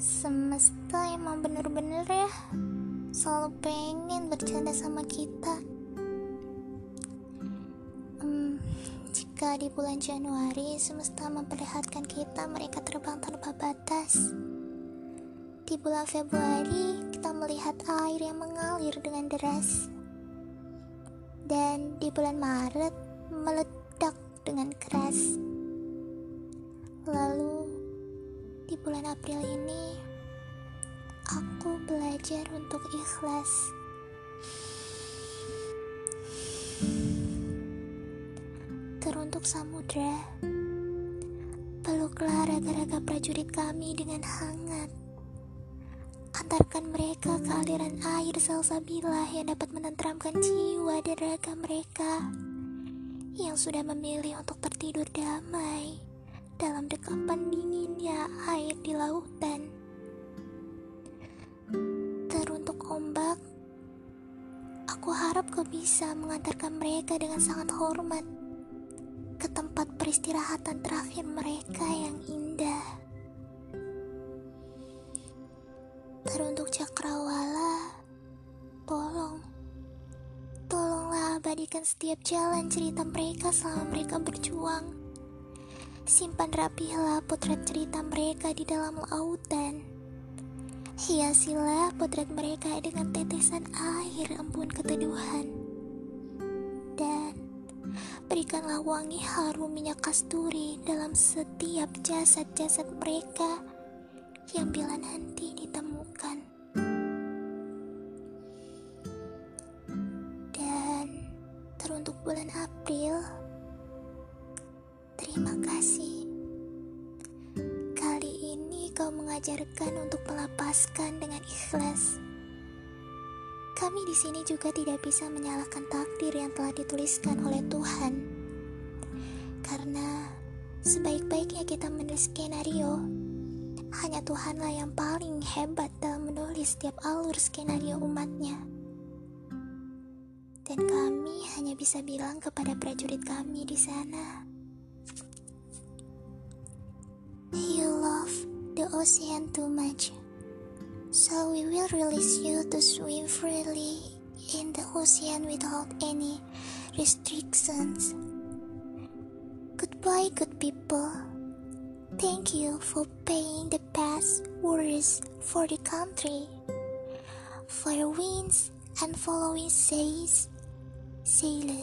semesta emang bener-bener ya selalu pengen bercanda sama kita. Hmm, jika di bulan Januari semesta memperlihatkan kita mereka terbang tanpa batas. Di bulan Februari kita melihat air yang mengalir dengan deras. Dan di bulan Maret meledak dengan keras. Bulan April ini, aku belajar untuk ikhlas. Teruntuk samudra, peluklah raga-raga prajurit kami dengan hangat. Antarkan mereka ke aliran air salsabila yang dapat menenteramkan jiwa dan raga mereka yang sudah memilih untuk tertidur damai dalam dekapan dinginnya air di lautan. Teruntuk ombak, aku harap kau bisa mengantarkan mereka dengan sangat hormat ke tempat peristirahatan terakhir mereka yang indah. Teruntuk cakrawala, tolong, tolonglah abadikan setiap jalan cerita mereka selama mereka berjuang Simpan rapilah potret cerita mereka di dalam lautan. Hiasilah potret mereka dengan tetesan air embun keteduhan. Dan berikanlah wangi harum minyak kasturi dalam setiap jasad-jasad mereka yang bila nanti ditemukan. Dan teruntuk bulan April, Terima kasih. Kali ini kau mengajarkan untuk melepaskan dengan ikhlas. Kami di sini juga tidak bisa menyalahkan takdir yang telah dituliskan oleh Tuhan. Karena sebaik-baiknya kita menulis skenario, hanya Tuhanlah yang paling hebat dalam menulis setiap alur skenario umatnya. Dan kami hanya bisa bilang kepada prajurit kami di sana, the ocean too much, so we will release you to swim freely in the ocean without any restrictions. Goodbye, good people. Thank you for paying the past words for the country, for the winds and following says, sailors.